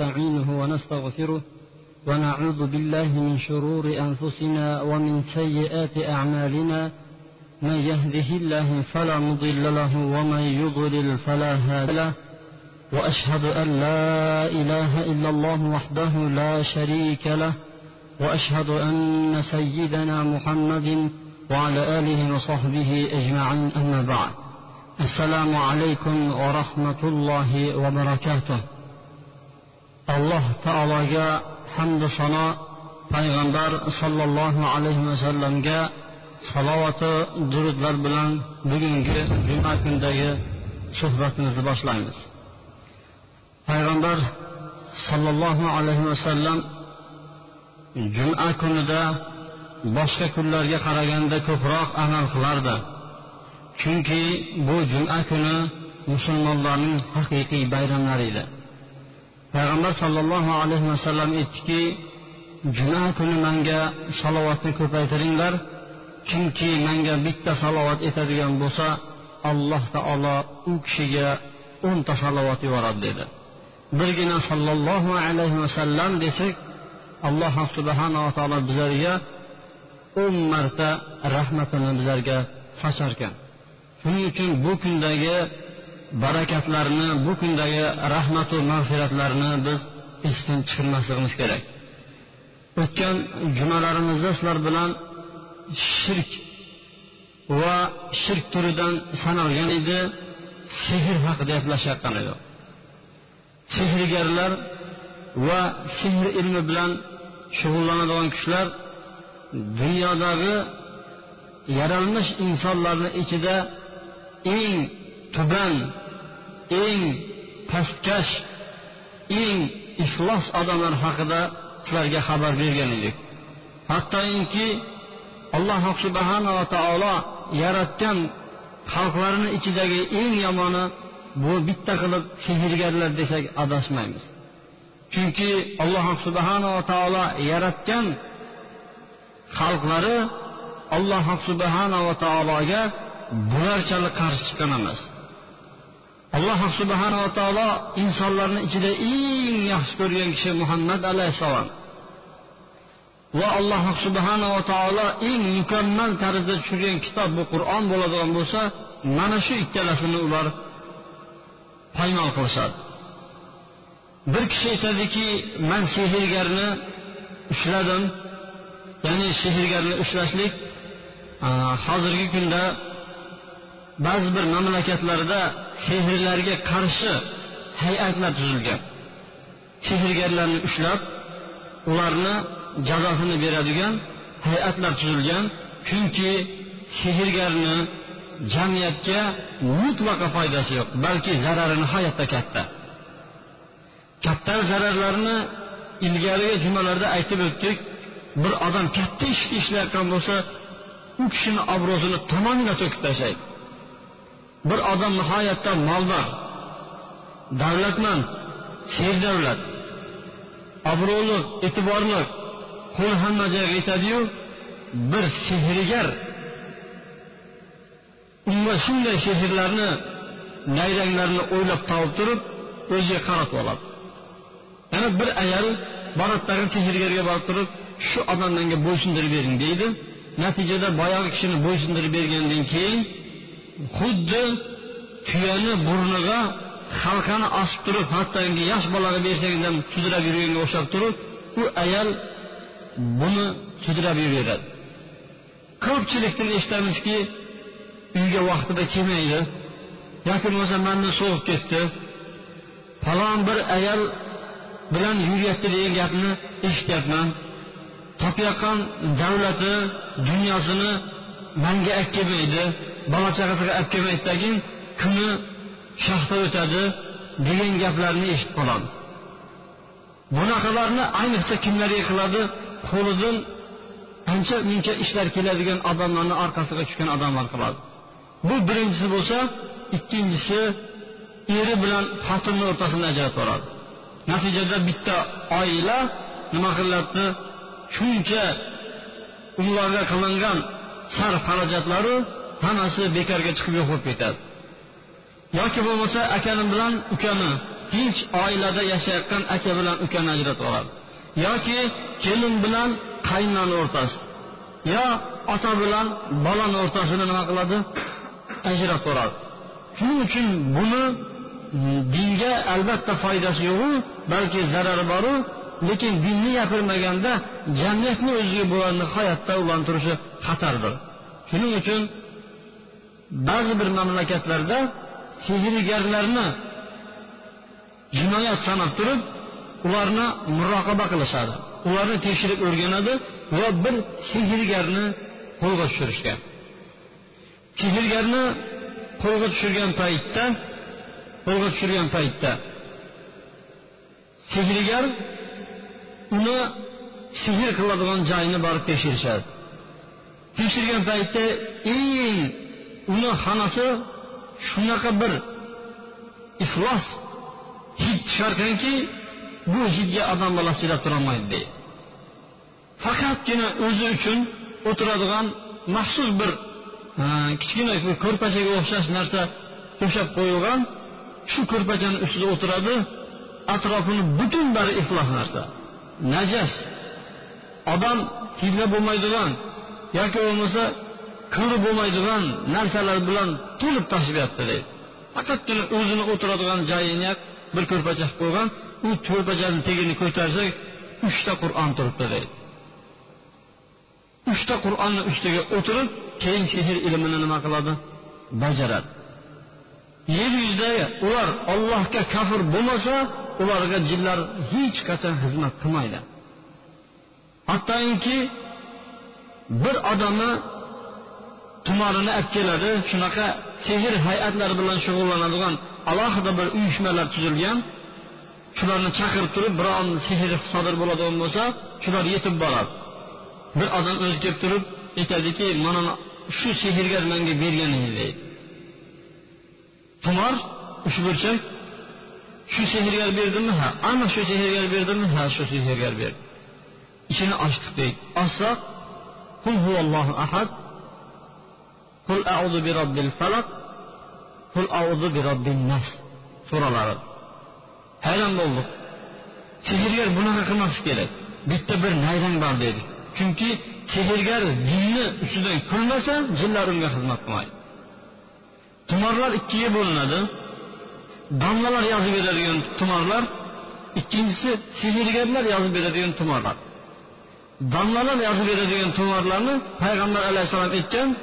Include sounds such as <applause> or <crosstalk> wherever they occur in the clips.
نستعينه ونستغفره ونعوذ بالله من شرور أنفسنا ومن سيئات أعمالنا. من يهده الله فلا مضل له ومن يضلل فلا هادي له. وأشهد أن لا إله إلا الله وحده لا شريك له. وأشهد أن سيدنا محمد وعلى آله وصحبه أجمعين. أما بعد السلام عليكم ورحمة الله وبركاته. Alloh taologa hamdu sano payg'ambar sollallohu alayhi vasallamga salovati durudlar bilan bugungi juma kunidagi suhbatimizni boshlaymiz. Payg'ambar sollallohu alayhi vasallam juma kunida boshqa kunlarga qaraganda ko'proq amal qilardi. Chunki bu juma kuni musulmonlarning haqiqiy bayramlari edi. Payg'ambar sollallohu alayhi vasallam aytdiki juma kuni manga salovatni ko'paytiringlar. Kimki manga bitta salovat etadigan bo'lsa alloh taolo u kishiga o'nta salovat yuboradi dedi. Birgina sollallohu alayhi vasallam desak alloh subhanava taolo bizlarga o'n marta rahmatini bizlarga socharkan shuning uchun bu kundagi barakatlarini bu kundagi rahmatu mag'firatlarini biz esdan chiqarmasligimiz kerak. O'tgan jumalarimizda sizlar bilan shirk va shirk turidan sanalgan edi sehr haqida gaplashayotgan edik sehrgarlar va sehr ilmi bilan shug'ullanadigan kishilar dunyodagi yaralmish insonlarni ichida eng tuban eng pastkash eng iflos odamlar haqida sizlarga xabar bergan edik. Hattoki alloh subhanava taolo yaratgan xalqlarini ichidagi eng yomoni bu bitta qilib sehrgarlar desak adashmaymiz. Chunki alloh subhanava taolo yaratgan xalqlari alloh subhanava taologa bularchalik qarshi chiqqan emas. Alloh subhanava taolo insonlarni ichida eng yaxshi ko'rgan kishi muhammad alayhissalom. Va alloh subhanava taolo eng mukammal tarzda tushirgan kitob bu qur'on bo'ladigan bo'lsa mana shu ikkalasini ular paymol qilishadi. Bir kishi aytadiki man sehrgarni ushladim. Ya'ni sehrgarni ushlashlik hozirgi kunda ba'zi bir mamlakatlarda sehrlarga qarshi hay'atlar tuzilgan. Sehrgarlarni ushlab ularni jazosini beradigan hay'atlar tuzilgan. Chunki sehrgarni jamiyatga mutlaqo foydasi yo'q balki zarari nihoyatda katta. Katta zararlarni ilgarigi jumalarda aytib o'tdik. Bir odam katta ishni ishlayotgan bo'lsa u kishini obro'sini tamomila to'kib tashlaydi bir odam nihoyatda moldor davlatmand serdavlat obro'li e'tiborli. Qo'li hamma joyga yetadiyu bir sehrgar unga shunday sehrlarni nayranglarni o'ylab topib turib o'ziga qaratib oladi. Yana bir ayol borib tag'in sehrgarga borib turib shu odam menga bo'ysundirib bering deydi. Natijada boyagi kishini bo'ysundirib bergandan keyin xuddi tuyani burniga halqani osib turib hattoki yosh bolaga bersangiz ham sudrab yurganga o'xshab turib u ayol buni sudrab yuraveradi ko'pchilikdan eshitamizki uyga vaqtida kelmaydi yoki bo'lmasa mandan sovib ketdi. Falon bir ayol bilan yuryapti degan gapni eshityapman. Topayotgan davlati dunyosini manga olib kelmaydi bola chaqasiga olib kelmaydidagi kuni shaxta o'tadi degan gaplarni eshitib qolamiz bunaqalarni ayniqsa kimlarga qiladi? Qo'lidan ancha muncha ishlar keladigan odamlarni orqasiga tushgan odamlar qiladi. Bu birinchisi bo'lsa ikkinchisi eri bilan xotinni o'rtasini ajratib yuboradi natijada bitta oila nima qilyapti? Shuncha ularga qilingan sarf xarajatlaru hammasi bekorga chiqib yo'q bo'lib ketadi. Yoki bo'lmasa akani bilan ukani tinch oilada yashayotgan aka bilan ukani ajratib oladi. Yoki kelin bilan qaynona o'rtasi yo ota bilan bolani o'rtasini nima qiladi? Ajratib yuboradi shuning uchun buni dinga albatta foydasi yo'qu balki zarari boru lekin dinni gapirmaganda jamiyatni o'ziga bo'lgan nihoyatda ulantirishi xatardir. Shuning uchun ba'zi bir mamlakatlarda sehrgarlarni jinoyat sanab turib ularni muroqaba qilishadi. Ularni tekshirib o'rganadi va bir sehrgarni qo'lga tushirishgan. Sehrgarni qo'lga tushirgan paytda qo'lga tushirgan paytda sehrgar uni sehr qiladigan joyini borib tekshirishadi. Tekshirgan paytda eng uni xonasi shunaqa bir iflos hid chiqarganki bu hidga odam bolasi chidab turolmaydi deydi. Faqatgina o'zi uchun o'tiradigan maxsus bir kichkina ko'rpachaga o'xshash narsa to'shab qo'yilgan shu ko'rpachani ustida o'tiradi atrofini butun bari iflos narsa. Najas. Odam hidlab bo'lmaydigan yoki bo'lmasa ko'rib bo'lmaydigan narsalar bilan to'lib tashlayapti deydi. Faqatgina o'zini o'tiradigan joyini bir ko'rpacha qilib qo'ygan u ko'rpachani tagini ko'tarsak uchta qur'on turibdi deydi. Uchta qur'onni ustiga o'tirib keyin sehr ilmini nima qiladi? Bajaradi. Yer yuzida ular ollohga kafir bo'lmasa ularga jinlar hech qachon xizmat qilmaydi. Hattoki bir odamni tumonini olib keladi shunaqa sehr hay'atlari bilan shug'ullanadigan alohida bir uyushmalar tuzilgan shularni chaqirib turib biron sehr sodir bo'ladigan bo'lsa shular yetib boradi. Bir odam o'zi kelib turib aytadiki mana shu sehrgar menga bergan edi. Deydi tumor uchburchak shu sehrgar berdimi ha? Ana shu sehrgar berdimi ha? Shu sehrgar berdi. Ichini ochdik deydi ochsaq qul huvallohu ahad qul auzu bi robbil falaq qul auzu bi robbin nas suralari hayron bo'ldik. Sehrgar bunaqa qilmasi kerak. Bitta bir nayrang bor dedik. Chunki sehrgar dinni ustidan kulmasa jinlar unga xizmat qilmaydi. Tumorlar ikkiga bo'linadi. damlalar yazı vereriyen tumarlar. İkincisi sihirgerler yazı vereriyen tumarlar. Damlalar yazı vereriyen tumarlarını Peygamber aleyhisselam etken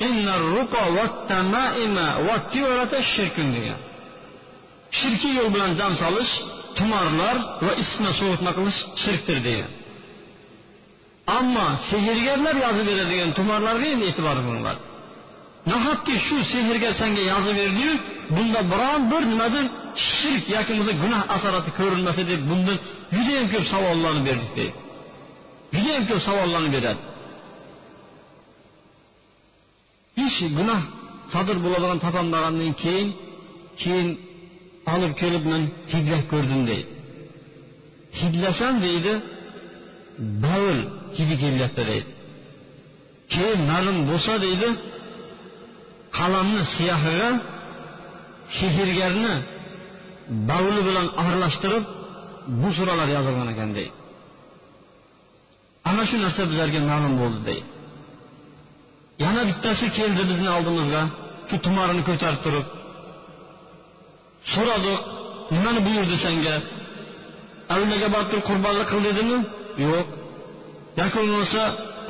inna ruka ve temaime ve tivarete şirkün degan. Şirki yol bilan dam salish, tumarlar va isitma so'vutma qilish shirkdir degan. Ammo sehrgarlar yozib beradigan tumarlarga endi e'tibor bo'lmadi. Nahotki shu sehrgar senga yozib berdi-yu, bunda biron bir nimadir shirk yoki bo'lmasa gunoh asorati ko'rinmasa deb bundan judayam ko'p savollarni berdik deydi judayam ko'p savollarni beradi. Ish gunoh sodir bo'ladigan topolmagandan keyin keyin olib kelib men hidlab ko'rdim deydi hidlasam deydi bavul hidi kelyapti deydi keyin ma'lum bo'lsa deydi qalamni siyohiga sehrgarni bavli bilan aralashtirib bu suralar yozilgan ekan deydi. Ana shu narsa bizlarga ma'lum bo'ldi deydi. Yana bittasi keldi bizni oldimizga shu tumorini ko'tarib turib. So'radi nimani buyurdi senga? Avliyaga borib turib qurbonlik qil dedimi? Yo'q. Yoki bo'lmasa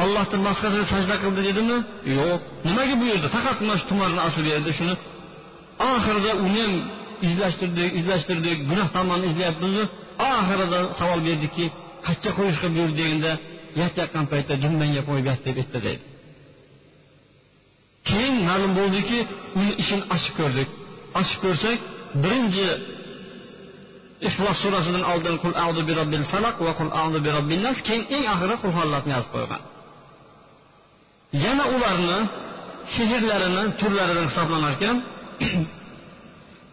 ollohdan boshqasiga sajda qildi dedimi? Yo'q. Nimaga buyurdi? Faqat mana shu tumarni asl berdi shuni oxirida uni ham izlashtirdik izlashtirdik gunoh tomonni izlayapmizu. Oxirida savol berdiki qayerga qo'yishga buyurdi deganda yotayotgan paytda dumbanga qo'yib yot deb aytdi deydi keyin ma'lum bo'ldiki uni ishini ochib ko'rdik. Ochib ko'rsak birinchi ixlos surasidan oldin qul audu bi robbil falaq va qul audu bi robbin nas keyin eng oxiri qul yozib qo'ygan. Yana ularni sehrlarini turlaridan hisoblanar ekan.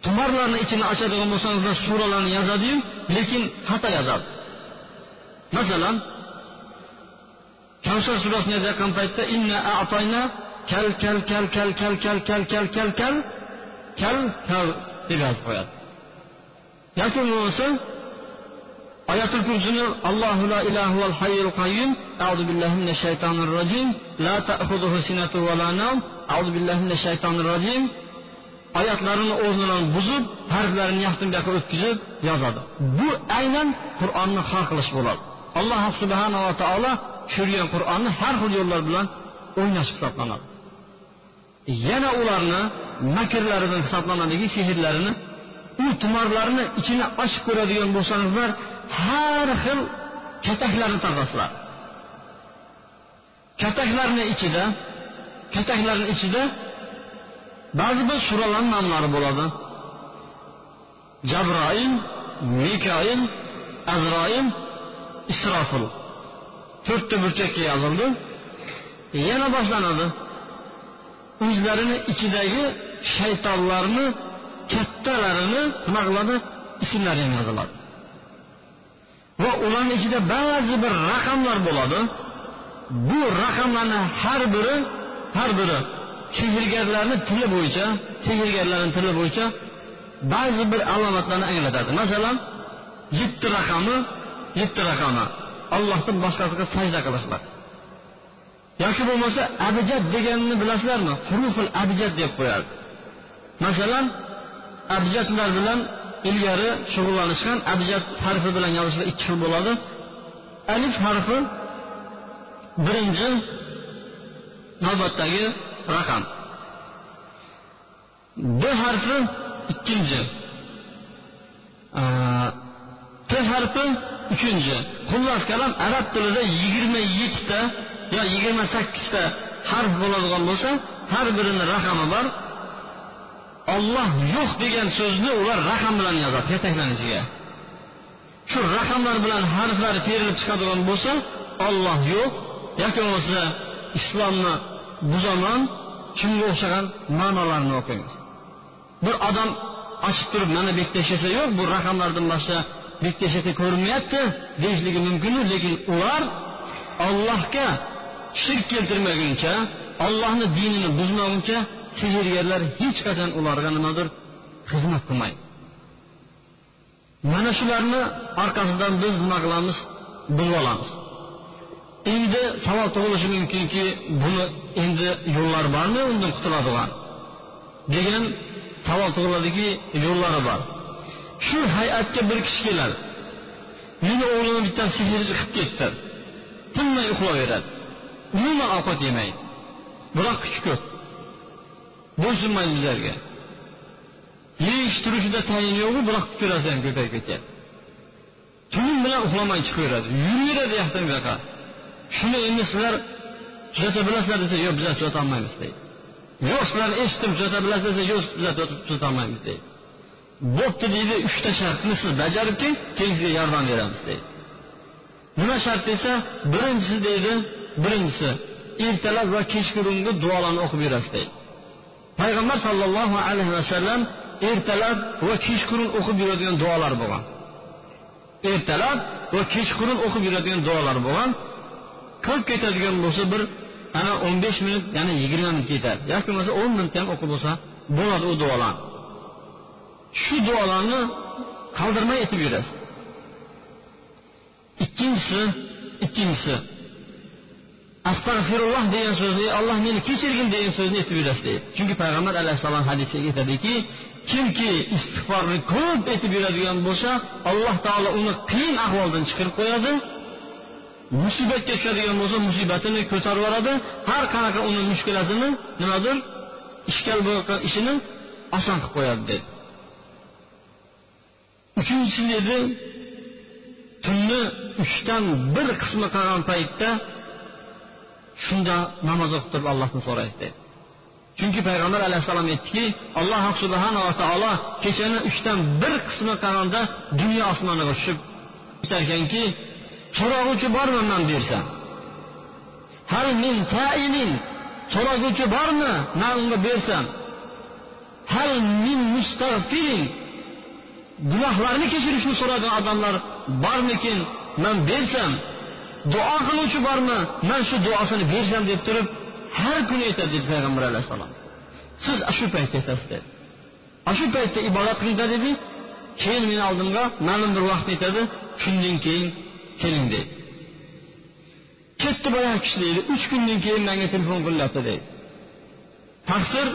Tumorlarni ichini ochadigan bo'lsangizlar suralarni yozadiyu lekin xato yozadi masalan kavsar surasini yozayotgan paytda inna atoyna kal kal kal kal kal kal kal kal kal kal kal kal deb yozib qo'yadi yoki bo'lmasa oyatul kursini allohu la ilaha val hayyul qayyum a'udhu billahi minash shaytonir rojim la ta'khudhuhu sinatu va la nawm a'udhu billahi minash shaytonir rojim oyatlarini o'rnidan buzib harflarini yaxtim yoqqa o'tkazib yozadi. Bu aynan qur'onni hal qilish bo'ladi. Alloh subhanava taolo tushirgan qur'onni har xil yo'llar bilan o'ynash hisoblanadi. Yana ularni makrlaridan hisoblanadiki sehrlarini u tumarlarni ichini ochib ko'radigan bo'lsangizlar har xil kataklarni topasizlar kataklarni ichida kataklarni ichida ba'zi bir suralarni nomlari bo'ladi. Jabroil mikoil azroil isrofil. To'rtta burchakka yozildi. Yana boshlanadi. O'zlarini ichidagi shaytonlarni kattalarini nima qiladi ismlari ham yoziladi. Va ularni ichida ba'zi bir raqamlar bo'ladi. Bu raqamlarni har biri har biri sehrgarlarni tili bo'yicha sehrgarlarni tili bo'yicha ba'zi bir alomatlarni anglatadi. Masalan yetti raqami yetti raqami allohdan boshqasiga sajda qilishlar. Yoki bo'lmasa abjad deganini bilasizlarmi? Huruful abjad deb qo'yadi. Masalan abjadlar bilan ilgari shug'ullanishgan abjad harfi bilan yozishlar ikki xil bo'ladi. Alif harfi birinchi navbatdagi raqam d harfi ikkinchi. T harfi uchinchi. Xullas kalom arab tilida yigirma yettita yo yigirma sakkizta harf bo'ladigan bo'lsa har birini raqami bor. Olloh yo'q degan so'zni ular raqam bilan yozadi yataklarni ichiga shu raqamlar bilan harflar terilib chiqadigan bo'lsa olloh yo'q yoki bo'lmasa islomni bu zamon kimga o'xshagan ma'nolarni o'qiymiz. Bir odam ochib turib mana bu yerda yashasa yo'q bu raqamlardan boshqa bu yerda yashasa ko'rinmayapti deyishligi mumkinu lekin ular ollohga shirk keltirmaguncha ollohni dinini buzmaguncha sehrgarlar hech qachon ularga nimadir xizmat qilmaydi. Mana shularni orqasidan biz nima qilamiz? Bilib olamiz. Endi savol tug'ilishi mumkinki buni endi yo'llari bormi undan qutuladigan degan savol tug'iladiki yo'llari bor. Shu hay'atga bir kishi keladi. Meni o'g'limni bittasi sehrchi qilib ketdi. Tinmay uxlayveradi umuman ovqat yemaydi biroq kuchi ko'p. Bo'ysunmaydi bizlarga. Yeyish turishida tayin yo'qu biroq kuchlasi ham ko'payib ketyapti tunim bilan uxlamay chiqaveradi. Yuraveradi yoqdan bu yoqqa shuni endi sizlar tuzata bilasizlar desa yo'q bizlar tuzata olmaymiz deydi. Yo'q sizlar eshitdim tuzata bilasiz desa yo'q bizlar tuzata olmaymiz deydi. Bo'pti deydi uchta shartni siz bajarib keling keyin sizga yordam beramiz deydi. Nima shart desa birinchisi deydi birinchisi ertalab va kechqurungi duolarni o'qib yurasiz deydi. Payg'ambar sollallohu alayhi vasallam ertalab va kechqurun o'qib yuradigan duolar bo'lgan. Ertalab va kechqurun o'qib yuradigan duolar bo'lgan. Ko'p ketadigan bo'lsa bir ana o'n besh minut yana yigirma minut ketadi yoki bo'lmasa o'n minut ham o'qib bo'lsa bo'ladi u duolarni shu duolarni qaldirmay aytib yurasiz. Ikkinchisi ikkinchisi astag'firulloh degan so'zni alloh meni kechirgin degan so'zni aytib yurasiz deydi. Chunki payg'ambar alayhissalom hadisda aytadiki kimki istig'forni ko'p aytib yuradigan bo'lsa alloh taolo uni qiyin ahvoldan chiqarib qo'yadi musibatga tushadigan bo'lsa musibatini ko'tarib yuboradi har qanaqa uni mushkulasini nimadir ishkal bo'layotgan ishini oson qilib qo'yadi dedi. Uchinchisi dedi tunni uchdan bir qismi qolgan paytda shunda namoz o'qib turib allohdan so'raysiz dedi chunki payg'ambar alayhissalom aytdiki alloh subhanava taolo kechani uchdan bir qismi qolganda dunyo osmoniga tushib aytarkanki so'rag'uvchi bormi man bersam? Hal min sailin so'rag'uvchi bormi man unga bersam? Hal min mustag'firin gunohlarni kechirishni so'ragan odamlar bormikin man bersam? Duo qiluvchi bormi man shu duosini bersam deb turib har kuni aytadi dedi payg'ambar alayhissalom. Siz shu paytda aytasiz dedi. Shu paytda ibodat qilinglar dedi. Keyin meni oldimga ma'lum bir vaqt aytadi. Shundan keyin keling deydi ketdi boyagi kishi deydi uch kundan keyin menga telefon qilyapti deydi taqsir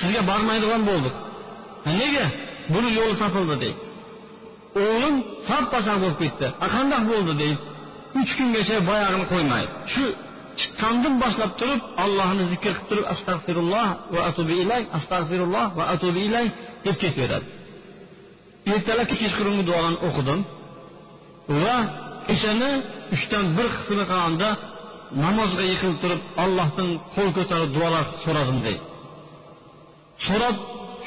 sizga bormaydigan bo'ldik nega buni yo'li topildi deydi o'g'lim sap pasaq bo'lib ketdi qandoq bo'ldi deydi uch kungacha boyag'ini qo'ymaydi shu chiqqandan boshlab turib allohni zikr qilib turib astag'firulloh va atubi ilay astag'firulloh va atubi ilay deb ketaveradi ertalabki kechqurungi duolarni o'qidim va o'shani uchdan bir qismi qilganda namozga yiqilib turib allohdan qo'l ko'tarib duolar so'radim deydi. So'rab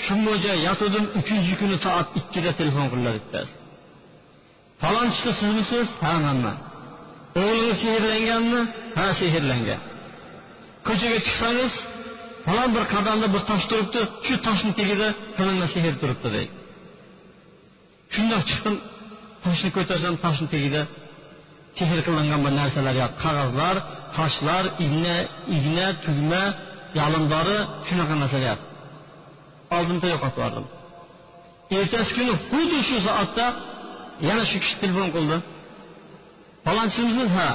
shu bo'yicha yotuvdim uchinchi kuni soat ikkida telefon qildilar bittasi. Falonchisi sizmisiz ha manman o'g'lingiz sehrlanganmi ha sehrlangan ko'chaga chiqsangiz falon bir qadamda bir tosh turibdi shu toshni tagida qilinma sehr turibdi deydi. Shundoq chiqdim toshni ko'tarsam toshni tagida sehr qilingan bir narsalar yo qog'ozlar toshlar igna igna tugma yalindori shunaqa narsalar oldimda yo'qotib yubordim. Ertasi kuni xuddi shu soatda yana shu kishi telefon qildi. Palonchimisiz ha.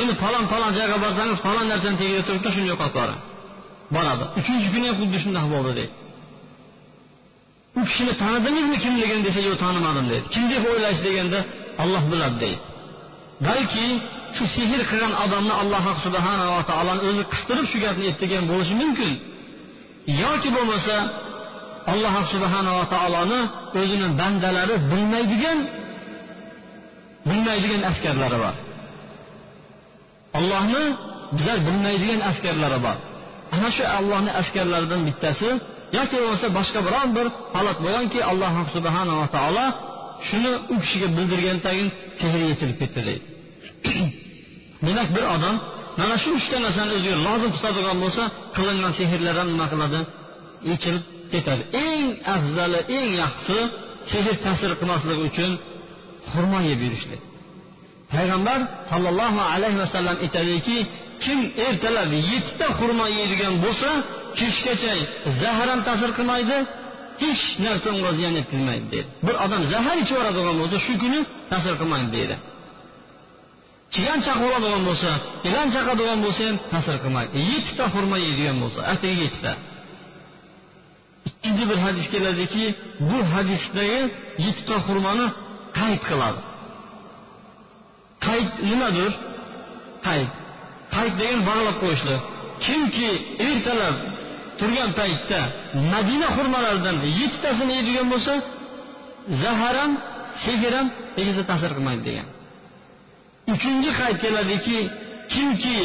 Endi falon falon joyga borsangiz falon narsani tagida turibdi shuni yo'qotib yuboring. Boradi. Uchinchi kuni ham xuddi shundoq bo'ldi deydi u kishini tanidingizmi kimligini desa yo'q tanimadim deydi. Kim deb o'ylaysiz deganda olloh biladi deydi. Balki shu sehr qilgan odamni alloh subhanava taoloni o'zi qistirib shu gapni aytgan bo'lishi mumkin. Yoki bo'lmasa alloh subhanava taoloni o'zini bandalari bilmaydigan bilmaydigan askarlari bor. Ollohni bizlar bilmaydigan askarlari bor. Ana shu allohni askarlaridan bittasi yoki bo'lmasa boshqa biron bir holat bo'lganki alloh subhanava taolo shuni u kishiga bildirgan tayin sehr yechilib ketdi deydi. <clears throat> Demak bir odam mana shu uchta narsani o'ziga lozim tutadigan bo'lsa qilingan sehrlar ham nima qiladi? Yechilib ketadi. Eng afzali eng yaxshisi sehr ta'sir qilmasligi uchun xurmo yeb yurishlik payg'ambar sollallohu alayhi vasallam aytadiki kim ertalab yettita xurmo yeydigan bo'lsa tushgacha zahar ham ta'sir qilmaydi hech narsa unga ziyon yetkazmaydi deydi bir odam zahar ichib yuboradigan bo'lsa shu kuni ta'sir qilmaydi deydi chigan chaqib oladigan bo'lsa ilon chaqadigan bo'lsa ham ta'sir qilmaydi. Yettita xurmo yeydigan bo'lsa atigi yettita. Ikkinchi bir hadis keladiki bu hadisdagi yettita xurmoni qayd qiladi. Qayd nimadir? Qayd. Qayd degan bog'lab qo'yishlik kimki ertalab turgan paytda madina xurmalaridan yettitasini yeydigan bo'lsa zahar ham sehr ham egizda ta'sir qilmaydi degan. Uchinchi qayd keladiki kimki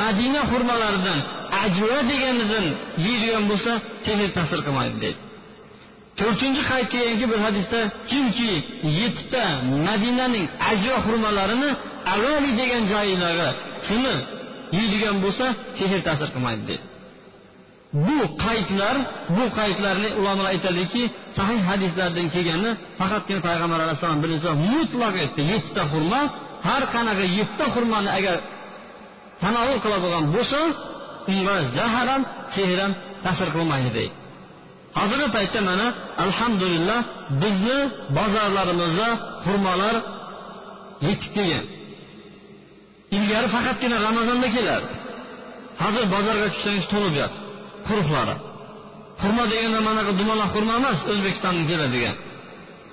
madina xurmalaridan ajva deganidan yeydigan bo'lsa sehr ta'sir qilmaydi deydi. To'rtinchi qayd kelganki bir hadisda kimki yettita madinaning ajva xurmalarini avali degan joyidagi shuni yeydigan bo'lsa sehr ta'sir qilmaydi deydi. Bu qaydlar bu qaydlarni ulamolar aytadiki sahih hadislardan kelgani faqatgina payg'ambar alayhissalom birinchi mutlaq aytdi yettita xurmo har qanaqa yettita xurmoni agar tanovul qiladigan bo'lsa unga zahar ham sehr ham ta'sir qilmaydi deydi. Hozirgi paytda mana alhamdulillah bizni bozorlarimizda xurmolar yetib kelgan. Ilgari faqatgina ramazonda kelardi hozir bozorga tushsangiz to'lib yotdi. Quruqlari. Xurmo deganda manaqa dumaloq xurma emas o'zbekistondan keladigan.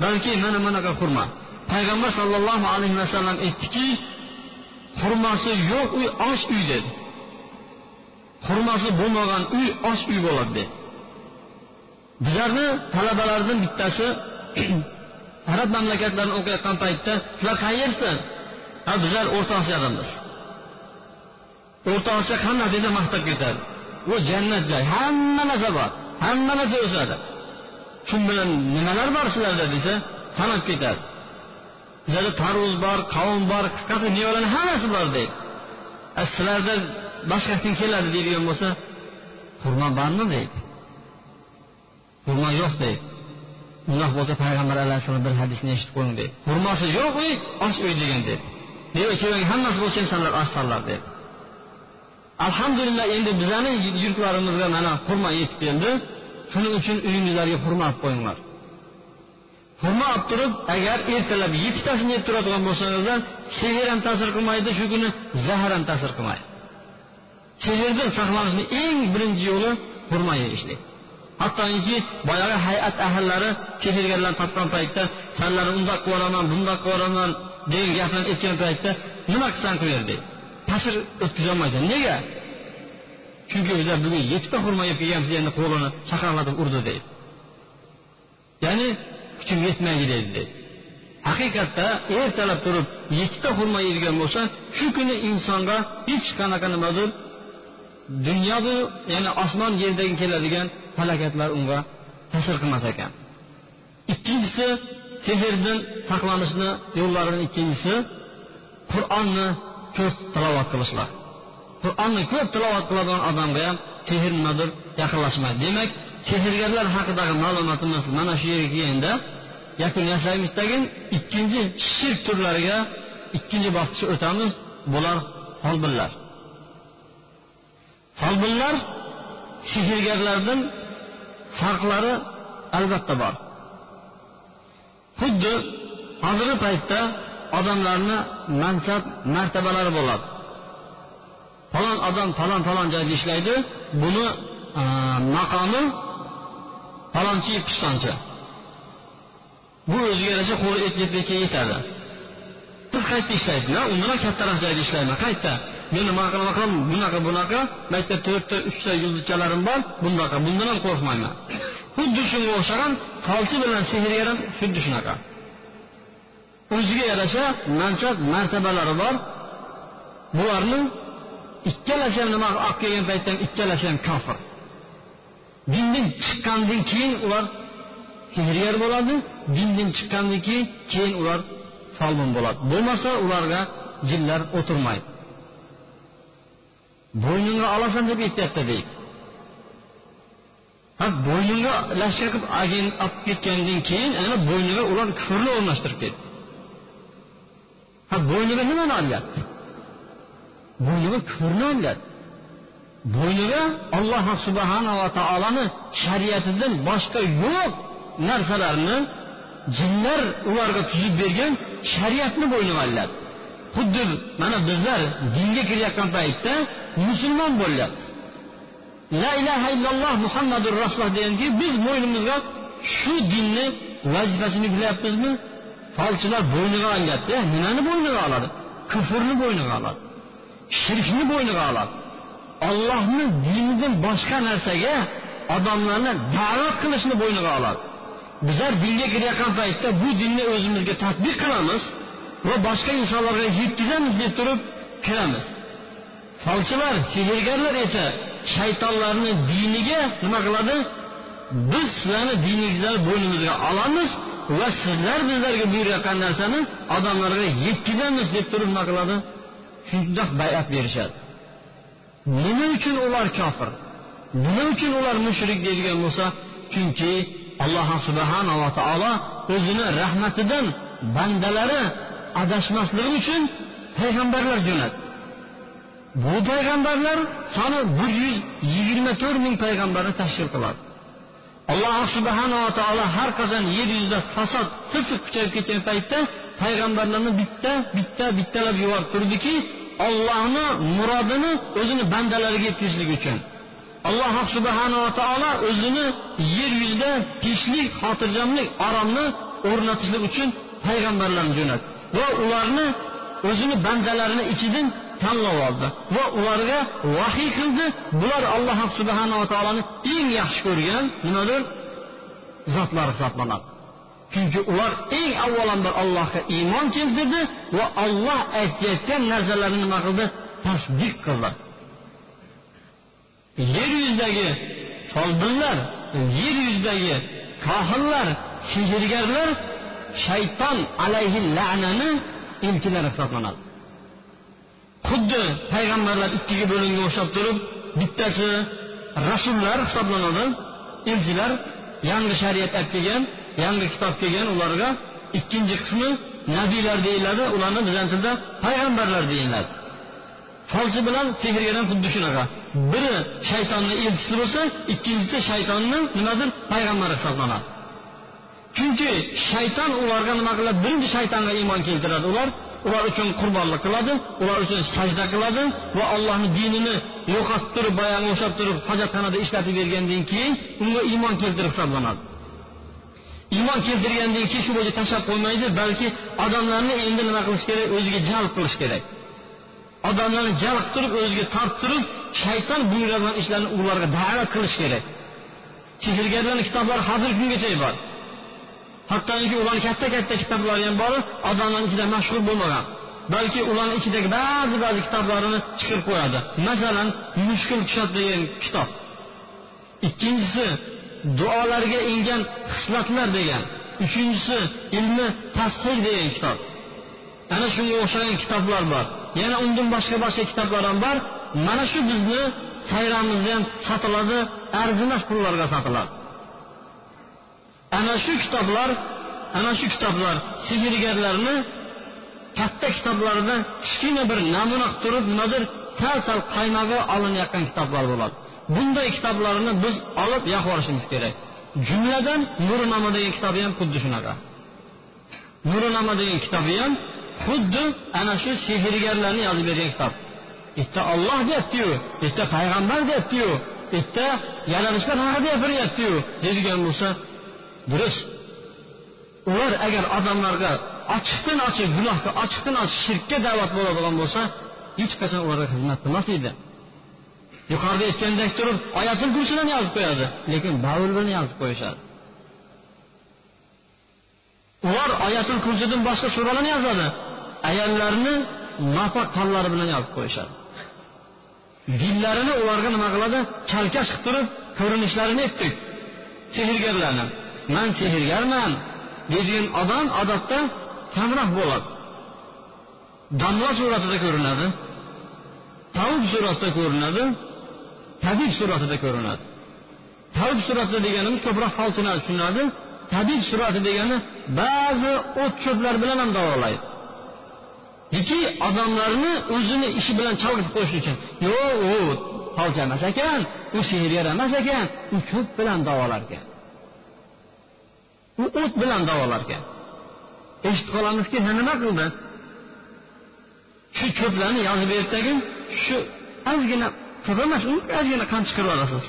Balki mana bunaqa xurma. Payg'ambar sollallohu alayhi vasallam aytdiki xurmosi yo'q uy osh uy dedi. Xurmosi bo'lmagan uy osh uy bo'ladi dedi. Bizlarni talabalardan bittasi <clears throat> arab mamlakatlarini o'qiyotgan paytda sizlar qayersiz ha bizlar o'rta osiyodamiz o'rta osiyo hamma dedi maqtab ketadi. U jannat joy hamma narsa bor. Hamma narsa o'sadi. Shu bilan nimalar bor sizlarda desa sanab ketadi. Bizlarda tarvuz bor qavun bor qisqasi mevalarni hammasi bor deydi. E, sizlarda boshqasidan keladi deydigan bo'lsa xurmo bormi deydi. Xurmo yo'q deydi. Undoq bo'lsa payg'ambar alayhissalom bir hadisni eshitib qo'ying deydi. Xurmosi yo'q uy osh uy degan deydi. Meva chevang hammasi bo'lsa ham sanlar osh sanlar dedi alhamdulillah endi bizani yurtlarimizga mana xurmo yetib keldi. Shuning uchun uyingizlarga xurmo olib qo'yinglar. Xurmo olib turib agar ertalab yettitasini yeb turadigan bo'lsangizlar sehr ham ta'sir qilmaydi shu kuni zahar ham ta'sir qilmaydi. Sehrdan saqlanishni eng birinchi yo'li xurmo yeyishlik. Hattoki boyagi hay'at ahllari kechirganlarni topgan paytda sanlarni undoq qilib yuboraman bundoq qilib yuboraman degan gaplarni aytgan paytda nima qilsang qilaver deydi. Tasir o'tkazolmaysan nega? Chunki bizlar bugun yettita xurmo yeb kelganmiz endi qo'lini chaqaqlatib urdi deydi. Ya'ni kuchim yetmaydi deydi deydi. Haqiqatda ertalab turib yettita xurmo yeydigan bo'lsa shu kuni insonga hech qanaqa nimadir dunyoda ya'ni osmon yerdagi keladigan falokatlar unga ta'sir qilmas ekan. Ikkinchisi sehrdan saqlanishni yo'llaridan ikkinchisi qur'onni ko'p tilovat qilishlar. Qur'onni ko'p tilovat qiladigan odamga ham sehr nimadir yaqinlashmaydi. Demak sehrgarlar haqidagi ma'lumotimiz mana shu yerga kelganda yakun yasaymiz tagin ikkinchi shirk turlariga ikkinchi bosqichga o'tamiz. Bular folbinlar. Folbinlar sehrgarlardan farqlari albatta bor. Xuddi hozirgi paytda odamlarni mansab martabalari bo'ladi. Falon odam falon falon joyda ishlaydi buni e, maqomi falonchi pistonchi. Bu o'ziga yarasha qo'li etlikka yetadi. Siz qayerda ishlaysiz undan ham kattaroq joyda ishlayman? Qayerda? Meni maqam bunaqa bunaqa. Maktab to'rtta uchta yulduzchalarim bor bunaqa bundan ham qo'rqmayman. Xuddi shunga o'xshagan folchi bilan sehrgar ham xuddi shunaqa. O'ziga yarasha mansab martabalari bor. Bularni ikkalasi ham nima olib kelgan paytda ham ikkalasi ham kofir. Dindan chiqqandan keyin ular hijriyar bo'ladi dindan chiqqandan keyin keyin ular folbin bo'ladi. Bo'lmasa ularga jinlar o'tirmaydi. Bo'yningga olasan deb aytyapti deydi. Ha bo'yningga lashka qilib olib ketgandan keyin ana bo'yniga ular kufrni o'rnashtirib ketdi. Ha bo'yniga nimani olyapti? Bo'yniga kufrni olyapti. Bo'yniga alloh subhanava taoloni shariatidan boshqa yo'q narsalarni jinlar ularga tuzib bergan shariatni bo'yniga olyapti. Xuddi mana bizlar dinga kirayotgan paytda musulmon bo'lyapmiz la ilaha illalloh muhammadu rasululloh deganki biz bo'ynimizga shu dinni vazifasini yuklayapmizmi falchilar bo'yniga olyapti eh, nimani bo'yniga oladi? Kufrni bo'yniga oladi. Shirkni bo'yniga oladi. Ollohni dinidan boshqa narsaga odamlarni da'vat qilishni bo'yniga oladi. Bizlar dinga kirayotgan paytda bu dinni o'zimizga tadbiq qilamiz va boshqa insonlarga yetkazamiz deb turib kiramiz. Folchilar sehrgarlar esa shaytonlarni diniga nima qiladi? Biz sizlarni diningizlarni bo'ynimizga olamiz va sizlar bizlarga buyurayotgan narsani odamlarga yetkazamiz deb turib nima qiladi? Shundoq bayat berishadi. Nima uchun ular kofir? Nima uchun ular mushrik deydigan bo'lsa chunki alloh subhanava taolo o'zini rahmatidan bandalari adashmasligi uchun payg'ambarlar jo'natdi bu payg'ambarlar soni bir yuz yigirma to'rt ming payg'ambarni tashkil qiladi. Alloh subhanava taolo har qachon yer yuzida fasod fisq kuchayib ketgan paytda payg'ambarlarni bitta bitta bittalab yuborib turdiki ollohni murodini o'zini bandalariga yetkazishlik uchun. Alloh subhanava taolo o'zini yer yuzida tinchlik xotirjamlik oromni o'rnatishlik uchun payg'ambarlarni jo'natdi. Va ularni o'zini bandalarini ichidan tanlab oldi va ularga vahiy qildi. Bular alloh subhanava taoloni eng yaxshi ko'rgan nimadir? Zotlar hisoblanadi. Chunki ular eng avvalambor allohga iymon keltirdi va olloh aytayotgan narsalarni nima qildi? Tasdiq qildi. Yer yuzidagi folbinlar yer yuzidagi kohillar sehrgarlar shayton alayhi la'nani elchilari hisoblanadi. Xuddi payg'ambarlar ikkiga bo'linga o'xshab turib bittasi rasullar hisoblanadi elchilar yangi shariat olib kelgan yangi kitob kelgan ularga ikkinchi qismi nabiylar deyiladi ularni bizani tilda payg'ambarlar deyiladi. Folchi bilan sehrgar ham xuddi shunaqa. Biri shaytonni elchisi bo'lsa ikkinchisi shaytonni nimadir payg'ambari hisoblanadi. Chunki shayton ularga nima qiladi? Birinchi shaytonga iymon keltiradi. Ular ular uchun qurbonlik qiladi ular uchun sajda qiladi va allohni dinini yo'qotib turib boyagi o'xshab turib hojatxonada ishlatib bergandan keyin unga iymon keltirib hisoblanadi. Iymon keltirgandan keyin shu bo'yicha tashlab qo'ymaydi balki odamlarni endi nima qilish kerak? O'ziga jalb qilish kerak. Odamlarni jalb qilib o'ziga torttirib shayton buyuradigan ishlarni ularga da'vat qilish kerak. Sehrgarlarni kitoblari hozirgi kungacha bor. Hattoki ularni katta katta kitoblari ham bor odamlarni ichida mashhur bo'lmagan. Balki ularni ichidagi ba'zi ba'zi kitoblarini chiqarib qo'yadi. Masalan mushkul kushot degan kitob. Ikkinchisi duolarga ingan xislatlar degan. Uchinchisi ilmi tasqir degan kitob. Ana shunga o'xshagan kitoblar bor. Yana undan boshqa boshqa kitoblar ham bor. Mana shu bizni sayramizda ham sotiladi arzimas pullarga sotiladi ana shu kitoblar ana shu kitoblar sehrgarlarni katta kitoblarida kichkina bir namuna qilib turib nimadir sal sal qaynog'i olinayotgan kitoblar bo'ladi. Bunday kitoblarni biz olib yoqib kerak. Jumladan nurnoma degan kitobi ham xuddi shunaqa. Nurnoma degan kitobi ham xuddi ana shu sehrgarlarni yozib bergan kitob. Bitta olloh deyaptiyu bitta payg'ambar deyaptiyu bitta yaratishlar haqida gapiryaptiyu deydigan bo'lsa durust ular agar odamlarga ochiqdan ochiq gunohga ochiqdan ochiq shirkka da'vat bo'ladigan bo'lsa hech qachon ularga xizmat qilmas edi. Yuqorida aytgandek turib oyatul kursidan yozib qo'yadi lekin bavul bilan yozib qo'yishadi. Ular oyatul kursidan boshqa suralarni yozadi ayollarni nopak qo'llari bilan yozib qo'yishadi. Dillarini ularga nima qiladi? Chalkash qilib turib ko'rinishlarini aytdik sehrgarlarni. Man sehrgarman deydigan odam odatda kamroq bo'ladi. Damla suratida ko'rinadi tavb suratida ko'rinadi tabib suratida ko'rinadi. Tavb surati deganimiz ko'proq falsinat tushunadi tabib surati degani ba'zi o't cho'plar bilan ham davolaydi. Yoki odamlarni o'zini ishi bilan chalg'itib qo'yish uchun yo'q u falcha emas ekan u sehrgar emas ekan u cho'p bilan davolar ekan. U o't bilan davolarkan. Eshitib qolamizki nima qildi? Shu cho'plarni yozib berdidagi shu ozgina ko'p emas ozgina qand chiqarib olasiz.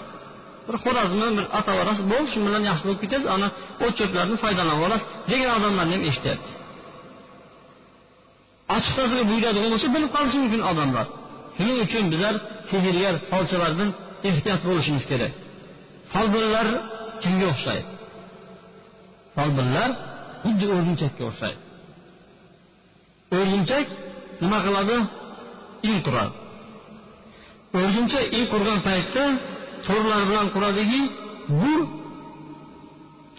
Bir xo'rozmi bir atab olasiz bo'ldi shu bilan yaxshi bo'lib ketasiz ana o't cho'plarni foydalanib olasiz degan odamlarni ham eshityapmiz ochiqchasiga buyuradigan bo'lsa bilib qolishi mumkin odamlar. Shuning uchun bizlar sehrgar folchalardan ehtiyot bo'lishimiz kerak. Folbinlar kimga o'xshaydi? Folbinlar xuddi o'rgimchakka o'xshaydi. O'rgimchak nima qiladi? In quradi. O'rgimchak in qurgan paytda to'rlar bilan quradiki bu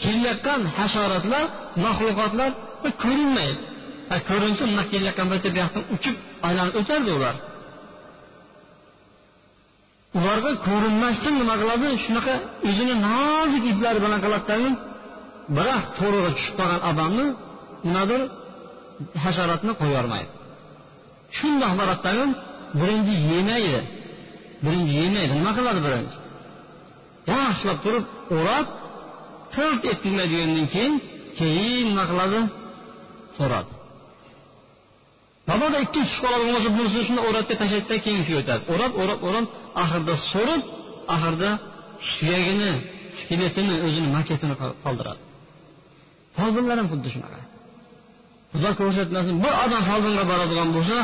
kelayotgan hasharotlar maxluqotlar ko'rinmaydi. Ko'rinsa nima kelayotgan paytda bu yoqdan uchib aylanib o'tardi ular. Ularga ko'rinmasdan nima qiladi? Shunaqa o'zini nozik iplari bilan qiladidai biroq to'riga tushib qolgan odamni nimadir hasharotni qo'yormaydi shundoq boradidagi birinchi yemaydi. Birinchi yemaydi. Nima qiladi birinchi? Yaxshilab turib o'rab tirt etkizmaydigandan keyin keyin nima qiladi? So'radi. Mabodo ikkinchi tushib qoladigan bo'lsa bunisini shunday o'rabga tashlaydida keyin shu o'tadi. O'rab o'rab o'rab oxirida so'rib oxirida suyagini skeletini o'zini maketini qoldiradi. Folbinlar ham xuddi shunaqa. Xudo ko'rsatmasin bir odam folbinga boradigan bo'lsa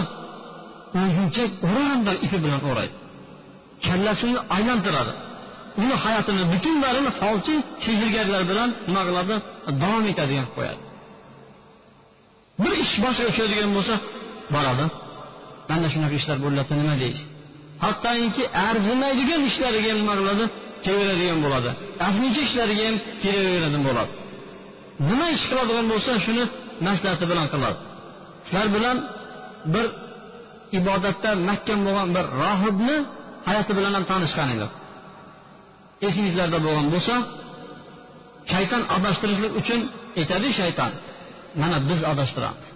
o'zunchak o'randan ipi bilan o'raydi. Kallasini aylantiradi. Uni hayotini butunlarini folchi sehrgarlar bilan nima qiladi davom etadigan qilib qo'yadi. Bir ish boshiga tushadigan bo'lsa boradi. Mana shunaqa ishlar bo'lyapti nima deysiz? Hattoki arzimaydigan ishlariga ham nima qiladi kelaveradigan bo'ladi. Afnicha ishlariga ham kelaveradigan bo'ladi. Nima ish qiladigan bo'lsa shuni maslahati bilan qiladi. Shular bilan bir ibodatda mahkam bo'lgan bir rohibni hayoti bilan ham tanishgan edim esingizlarda bo'lgan bo'lsa shayton adashtirishlik uchun aytadi shayton mana biz adashtiramiz.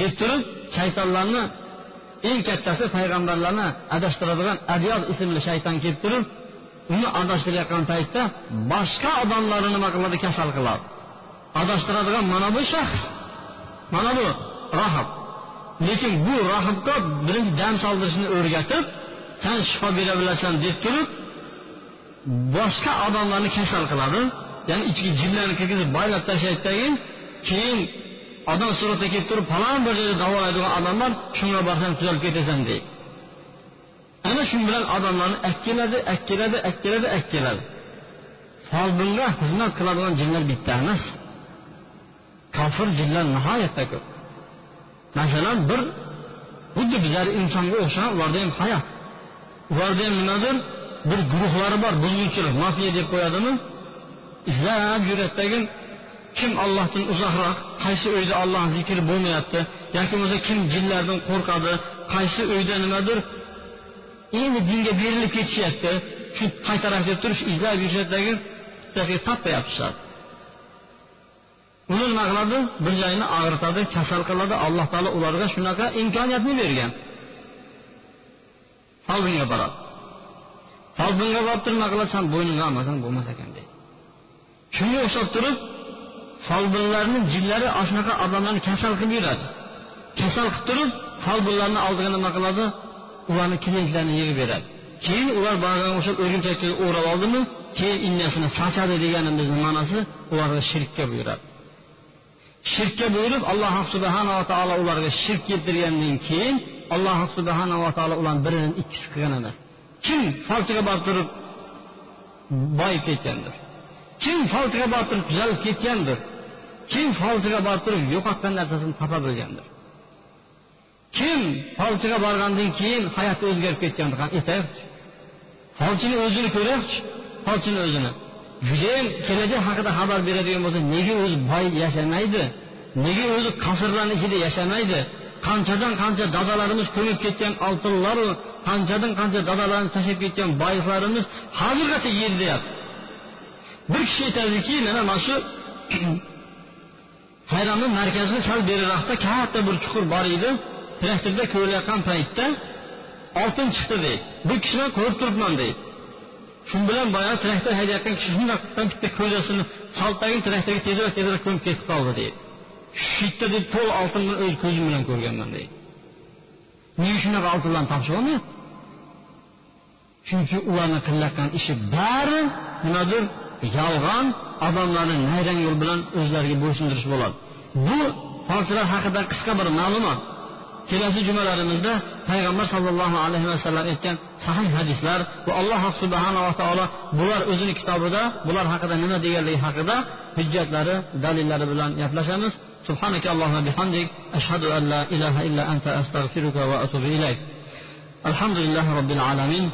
deb turib shaytonlarni eng kattasi payg'ambarlarni adashtiradigan adyoz ismli shayton kelib turib uni adashtirayotgan paytda boshqa odamlarni nima qiladi kasal qiladi. Adashtiradigan mana bu shaxs mana bu rohib lekin bu rohibga birinchi dam soldirishni o'rgatib san shifo bera bilasan deb turib boshqa odamlarni kasal qiladi. Ya'ni ichki jinlarni kirgizib boylab tashlaydidagi keyin odam suratga kelib turib falon bir joyda davolaydigan odamlar shunga borsang tuzalib ketasan deydi. Ana shu bilan odamlarni akkeladi akkeladi akkeladi akkeladi folbinga xizmat qiladigan jinlar bitta emas. Kofir jinlar nihoyatda ko'p. Masalan bir xuddi bizlar insonga o'xshagan ularda ham hayot. Ularda ham nimadir bir guruhlari bor buzuvchilik mafiya deb qo'yadimi? Izlab yuradidagi kim ollohdan uzoqroq qaysi uyda olloh zikri bo'lmayapti yoki bo'lmasa kim jinlardan qo'rqadi qaysi uyda nimadir endi dinga berilib ketishyapti shu qaytaradi deb turib izlab yurishadidagi topmayapti uni nima qiladi bir joyini og'ritadi kasal qiladi. Alloh taolo ularga shunaqa imkoniyatni bergan. Folbinga boradi. Folbinga borib turib nima qiladi san bo'yningga olmasang bo'lmas ekan deydi. Shunga o'xshab turib folbinlarni jinlari ana shunaqa odamlarni kasal qilib yuradi. Kasal qilib turib folbinlarni oldiga nima qiladi? Ularni klientlarini yig'ib beradi. Keyin ular borgan o'sha o'rgimchakka o'rab oldimi keyin innasini sochadi deganimizni ma'nosi ularga shirkka buyuradi. Shirkka buyurib alloh subhanava taolo ularga shirk keltirgandan keyin alloh subhanava taolo ularni birini ikkisi qilgan emas kim falchiga borib turib boyib ketgandir? Kim falchiga borib turib tuzalib ketgandir? Kim falchiga borib turib yo'qotgan narsasini topa bilgandir? Kim falchiga borgandan keyin hayoti o'zgarib ketgandir? Aytaylikchi falchini o'zini ko'raylikchi falchini o'zini. Judayam kelajak haqida xabar beradigan bo'lsa nega o'zi boy yashamaydi? Nega o'zi qasrlarni ichida yashamaydi? Qanchadan qancha dadalarimiz ko'mib ketgan oltinlaru qanchadan qancha dadalarimiz tashlab ketgan boyliklarimiz hozirgacha yerdayapti bir kishi aytadiki mana mana shu <clears throat> hayronni markazida sal beriroqda katta bir chuqur bor edi. Traktorda ko'rilayotgan paytda oltin chiqdi deydi. Bir kishini ko'rib turibman deydi. Shu bilan boyagi traktor haydayotgan kishi shundoq bitta ko'zasini soltagin traktorga tezroq tezroq ko'mib ketib qoldi deydi. Shu yerda deb to'l oltinni o'z ko'zim bilan ko'rganman deydi. Nega shunaqa oltinlarni topishib olmayapti? Chunki ularni qilayotgan ishi bari nimadir yolg'on odamlarni nayrang yo'l bilan o'zlariga bo'ysundirish bo'ladi bu hodisalar haqida qisqa bir ma'lumot. Kelasi jumalarimizda payg'ambar sollallohu alayhi vasallam aytgan sahih hadislar va alloh subhanava taolo bular o'zini kitobida bular haqida nima deganligi haqida hujjatlari dalillari bilan gaplashamiz سبحانك اللهم بحمدك أشهد أن لا إله إلا أنت أستغفرك وأتوب إليك الحمد لله رب العالمين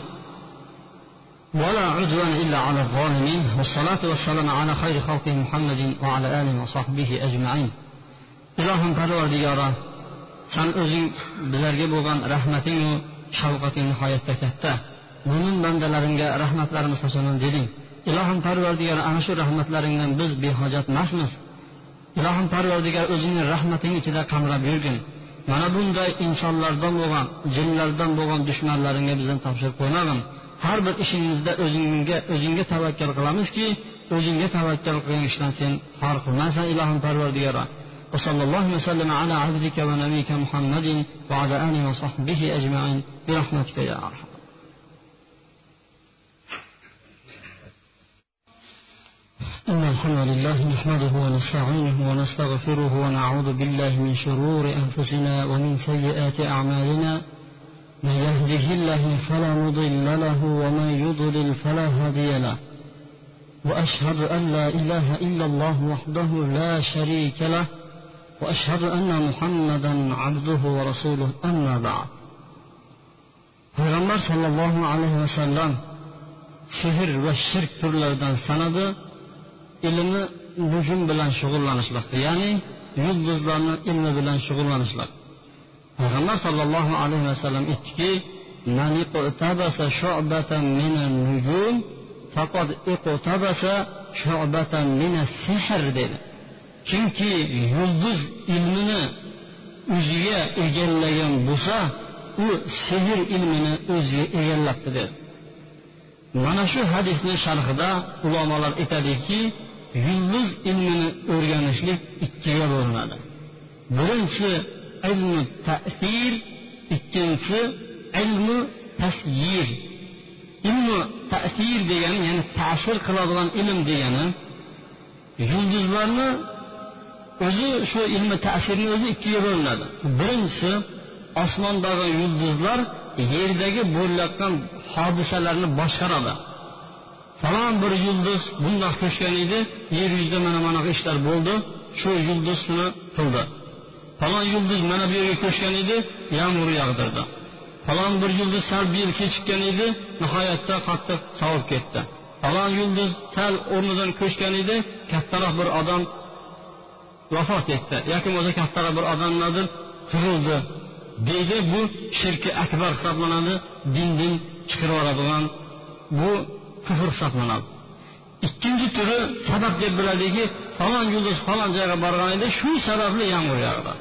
ولا عدوان إلا على الظالمين والصلاة والسلام على خير خلقه محمد وعلى آله وصحبه أجمعين إلهim parvardigora san o'zing bizlarga bo'lgan rahmatingu shafqating nihoyatda katta. Mo'min bandalaringga rahmatlarimni sochaman deding. Ilohim parvardigor ana shu rahmatlaringdan biz behojat emasmiz. Ilohim parvardigor o'zingni rahmating ichida qamrab yurgin. Mana bunday insonlardan bo'lgan jinlardan bo'lgan dushmanlaringga bizni topshirib qo'ymagin har bir ishingizda o'zingga o'zingga tavakkal qilamizki o'zingga tavakkal qilgan ishdan sen xor qilmaysan ilohim parvardigoro وصلى الله وسلم على عبدك ونبيك محمد وعلى آله وصحبه أجمعين. برحمتك يا أرحم. إن الحمد لله نحمده ونستعينه ونستغفره ونعوذ بالله من شرور أنفسنا ومن سيئات أعمالنا. من يهده الله فلا مضل له ومن يضلل فلا هادي له. وأشهد أن لا إله إلا الله وحده لا شريك له. وأشهد أن محمدا عبده ورسوله أما بعد payg'ambar sollallohu alayhi vasallam sehr va shirk turlaridan sanadi ilmi nujum bilan shug'ullanishlikdi ya'ni yulduzlarni ilmi bilan shug'ullanishlik payg'ambar sollallohu alayhi vasallam aytdiki من اقتبس شعبة من النجوم فقد اقتبس شعبة من السحر dedi Kimki yulduz ilmini o'ziga egallagan bo'lsa u sehr ilmini o'ziga egallabdi dedi mana shu hadisni sharhida ulamolar aytadiki yulduz ilmini o'rganishlik ikkiga bo'linadi. Birinchisi ilmi ta'sir ikkinchisi ilmi tasyir ilmi ta'sir degani ya'ni ta'sir qiladigan ilm degani yulduzlarni o'zi shu ilmi ta'sirni o'zi ikkiga bo'linadi birinchisi osmondagi yulduzlar yerdagi bo'layotgan hodisalarni boshqaradi falon bir yulduz bundoq ko'chgan edi yer yuzida mana bunaqa ishlar bo'ldi shu yulduz shuni qildi falon yulduz mana bu yerga ko'chgan edi yomg'ir yog'dirdi bir yulduz sal bir yil kechikkan edi nihoyatda qattiq sovib ketdi falon yulduz sal o'rnidan bir odam vafot etdi. Yoki bo'lmasa kattaroq bir odam tug'ildi. Deydi bu shirki akbar hisoblanadi dindan chiqarib yuboradigan bu kufr hisoblanadi. Ikkinchi turi sabab deb biladiki falon yulduz falon joyga borgan edi shu sababli yomg'ir yog'di.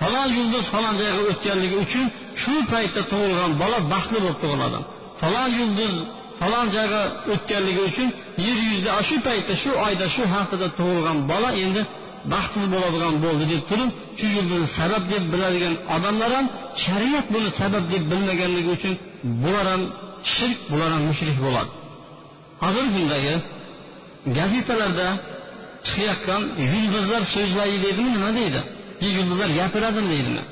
Falon yulduz falon joyga o'tganligi uchun shu paytda tug'ilgan bola baxtli bo'lib tug'iladi. Falon yulduz falon joyga o'tganligi uchun yer yuzida shu paytda shu oyda shu haftada tug'ilgan bola endi baxtsiz bo'ladigan bo'ldi deb turib shu yulduzni sabab deb biladigan odamlar ham shariat buni sabab deb bilmaganligi uchun bular ham shirk bular ham mushrik bo'ladi. Hozirgi kundagi gazetalarda chiqayotgan yulduzlar so'zlaydi deydimi nima deydi? Yulduzlar gapiradimi deydimi?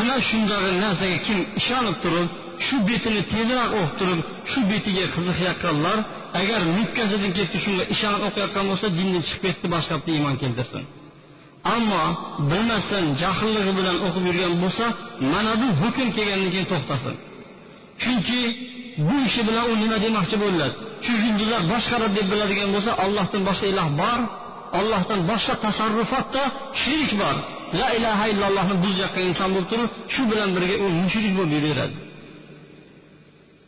Ana shunday narsaga kim ishonib turib shu betini tezroq o'qib turib shu betiga qiziqayotganlar agar nukkasidan ketdi shunga ishonib o'qiyotgan bo'lsa dindan chiqib ketdi boshqa yoqda iymon keltirsin. Ammo bilmasdan jahilligi bilan o'qib yurgan bo'lsa mana bu hukm kelgandan keyin to'xtasin. Chunki bu ishi bilan u nima demoqchi bo'ladi? Shu yulduzlar boshqaradi deb biladigan bo'lsa ollohdan boshqa iloh bor ollohdan boshqa tasarrufotda shirik bor. La ilaha illallohni buzayotgan inson bo'lib turib shu bilan birga u mushrik bo'lib yuraveradi.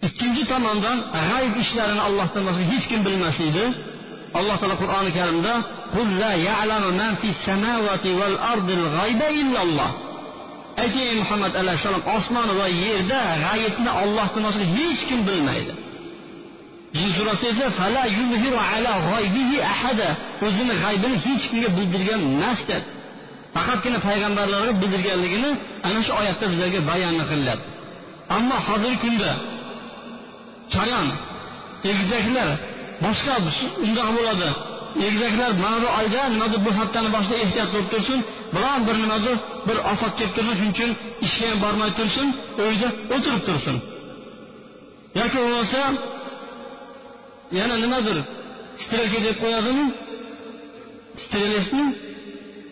Ikkinchi tomondan g'ayb ishlarini allohdan boshqa hech kim bilmaslikni alloh taolo qur'oni karimda ayting ey muhammad alayhissalom osmon va yerda g'ayibni ollohdan boshqa hech kim bilmaydi. Jin surasida esa o'zini g'aybini hech kimga bildirgan emas dedi faqatgina payg'ambarlarga bildirganligini ana shu oyatda bizlarga bayonni qilyapti ammo hozirgi kunda chayon egizaklar boshqa undoq bo'ladi. Egizaklar mana bu oyda nimadir bu haftani boshida ehtiyot bo'lib tursin biron bir nimadir bir ofat kelib tursin shuning uchun ishga ham bormay tursin uyda o'tirib tursin. Yoki bo'lmasa yana nimadir strelka deb qo'yadimi? Strelesni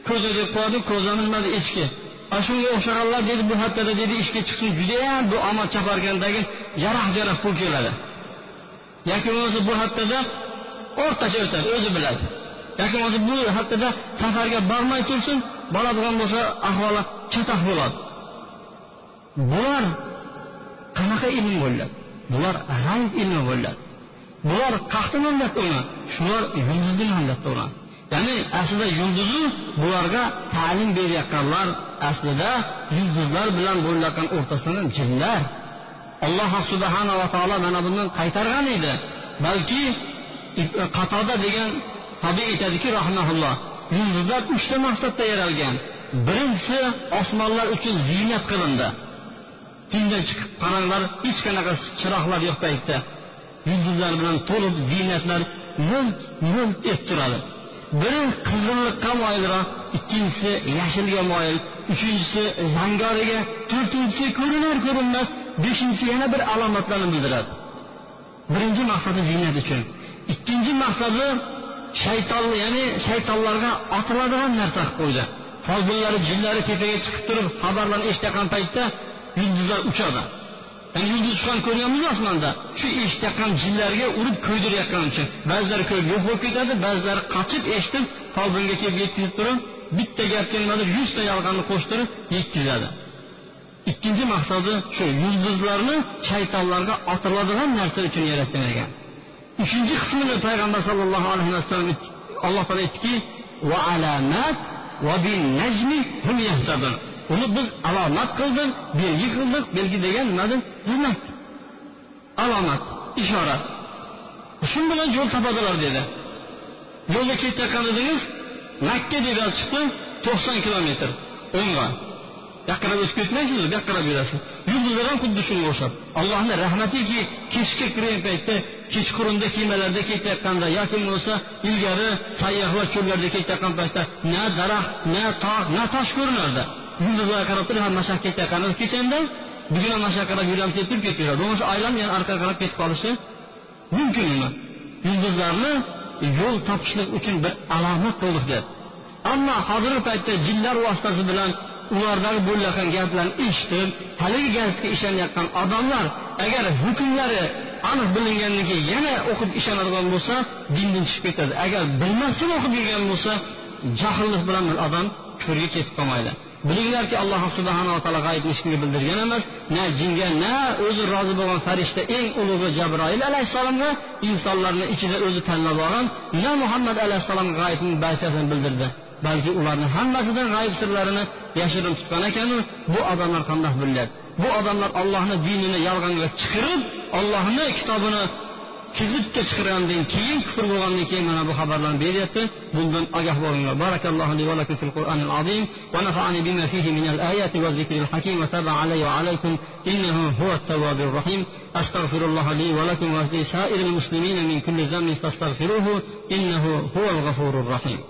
ko'za deb qo'yadi ko'zani nimadi echki? Ana shunga o'xshaganlar dedi bu haftada dedi ishga chiqsin judayam bu omad chapargandagi jarah jarah pul keladi. Yoki bo'lmasa bu haftada o'rtacha o'tadi o'zi biladi. Yoki bo'lmasa bu haftada safarga bormay tursin boradigan bo'lsa ahvoli chatoq bo'ladi. Bular qanaqa ilm bo'ladi bular g'ayb ilmi bo'ladi bular qayerda olyapti bo'lgan shular yulduzli olyapti bo'lgan ya'ni aslida yulduzi bularga ta'lim berayotganlar aslida yulduzlar bilan bo'layotgan o'rtasini jinlar. Alloh subhanava taolo mana bundan qaytargan edi. Balki qatoda degan tabiiy aytadiki rahmaulloh yulduzlar uchta maqsadda yaralgan. Birinchisi osmonlar uchun ziynat qilindi. Tunda chiqib qaranglar hech qanaqa chiroqlar yo'q paytda. Yulduzlar bilan to'lib ziynatlar mo'lt mo'lt etib turadi. Biri qizillikqa moyilroq ikkinchisi yashilga moyil uchinchisi zangoriga to'rtinchisi ko'rinar ko'rinmas beshinchisi yana bir alomatlarni bildiradi. Birinchi maqsadi ziynat uchun. Ikkinchi maqsadi shayton ya'ni shaytonlarga otiladigan narsa qilib qo'ydi. Folbinlari jinlari tepaga chiqib turib xabarlarni eshitayotgan paytda yulduzlar uchadi. Ya'ni yulduz uchgan ko'rganmiz osmonda shu eshitayotgan jinlarga urib ko'ydirayotgani uchun ba'zilari ko'rib yo'q bo'lib ketadi ba'zilari qochib eshitib folbinga kelib yetkazib turib bitta gapga nimadir yuzta yolg'onni qo'shtirib yetkazadi. Ikkinchi maqsadi shu yulduzlarni shaytonlarga otiladigan narsa uchun yaratgan ekan. Uchinchi qismini payg'ambar sallallohu alayhi vasallam alloh taolo aytdiki va alamat va bin najmi hum yahtadun. Uni biz alomat qildik belgi qildik. Belgi degan nimadir xizmat. Alomat ishora. Shu bilan yo'l topadilar dedi. Yo'lda ketayotgan edingiz makka deb chiqdi to'qson kilometr o'ng'a yoqqarab o'tib ketmaysiz bu yoqqa qarab yurasiz yulduzlar ham xuddi shunga o'xshab. Allohni rahmatiki kechga kirgan paytda kechqurunda kemalarda ketayotganda yoki bo'lmasa ilgari sayyohlar cho'llarda ketayotgan paytda na daraxt na tog' na tosh ko'rinardi. Yulduzlarga qarab turib mashaq ketayotgan kechanda bugun ham mashaq qarab yuramiz deb turib ketib yuradi bo'lmasa aylanib yana orqaga qarab ketib qolishi mumkinmi yulduzlarni yo'l topishlik uchun bir alomat qildik deb. Ammo hozirgi paytda jinlar vositasi bilan ulardagi bo'layotgan gaplarni eshitib haligi gapga ishonayotgan odamlar agar hukmlari aniq bilingandan keyin yana o'qib ishonadigan bo'lsa dindan chiqib ketadi. Agar bilmasdan o'qib yurgan bo'lsa jahllik bilan bir odam ko'rga ketib qolmaydi. Bilinglarki alloh subhanava taolo g'aybni hech kimga bildirgan emas. Na jinga na o'zi rozi bo'lgan farishta eng ulug'i jabroil alayhissalomga insonlarni ichida o'zi tanlab olgan na muhammad alayhissalomga g'ayibning barchasini bildirdi. Balki ularni hammasidan g'ayb sirlarini yashirin tutgan ekanu bu odamlar qandoq bilyapti bu odamlar ollohni dinini yolg'onga chiqirib ollohni kitobini kizibga chiqargandan keyin kufr bo'lgandan keyin mana bu xabarlarni beryapti bundan ogoh bo'linglar barakallohu li va lakum fil qur'anil azim va nafa'ani bima fihi min al ayati va zikril hakim va taba alayhi va alaykum innahu huwa at-tawwabur rahim astaghfirullah li va lakum wa li sa'iril muslimin min kulli dhanbin fastaghfiruhu innahu huwal ghafurur rahim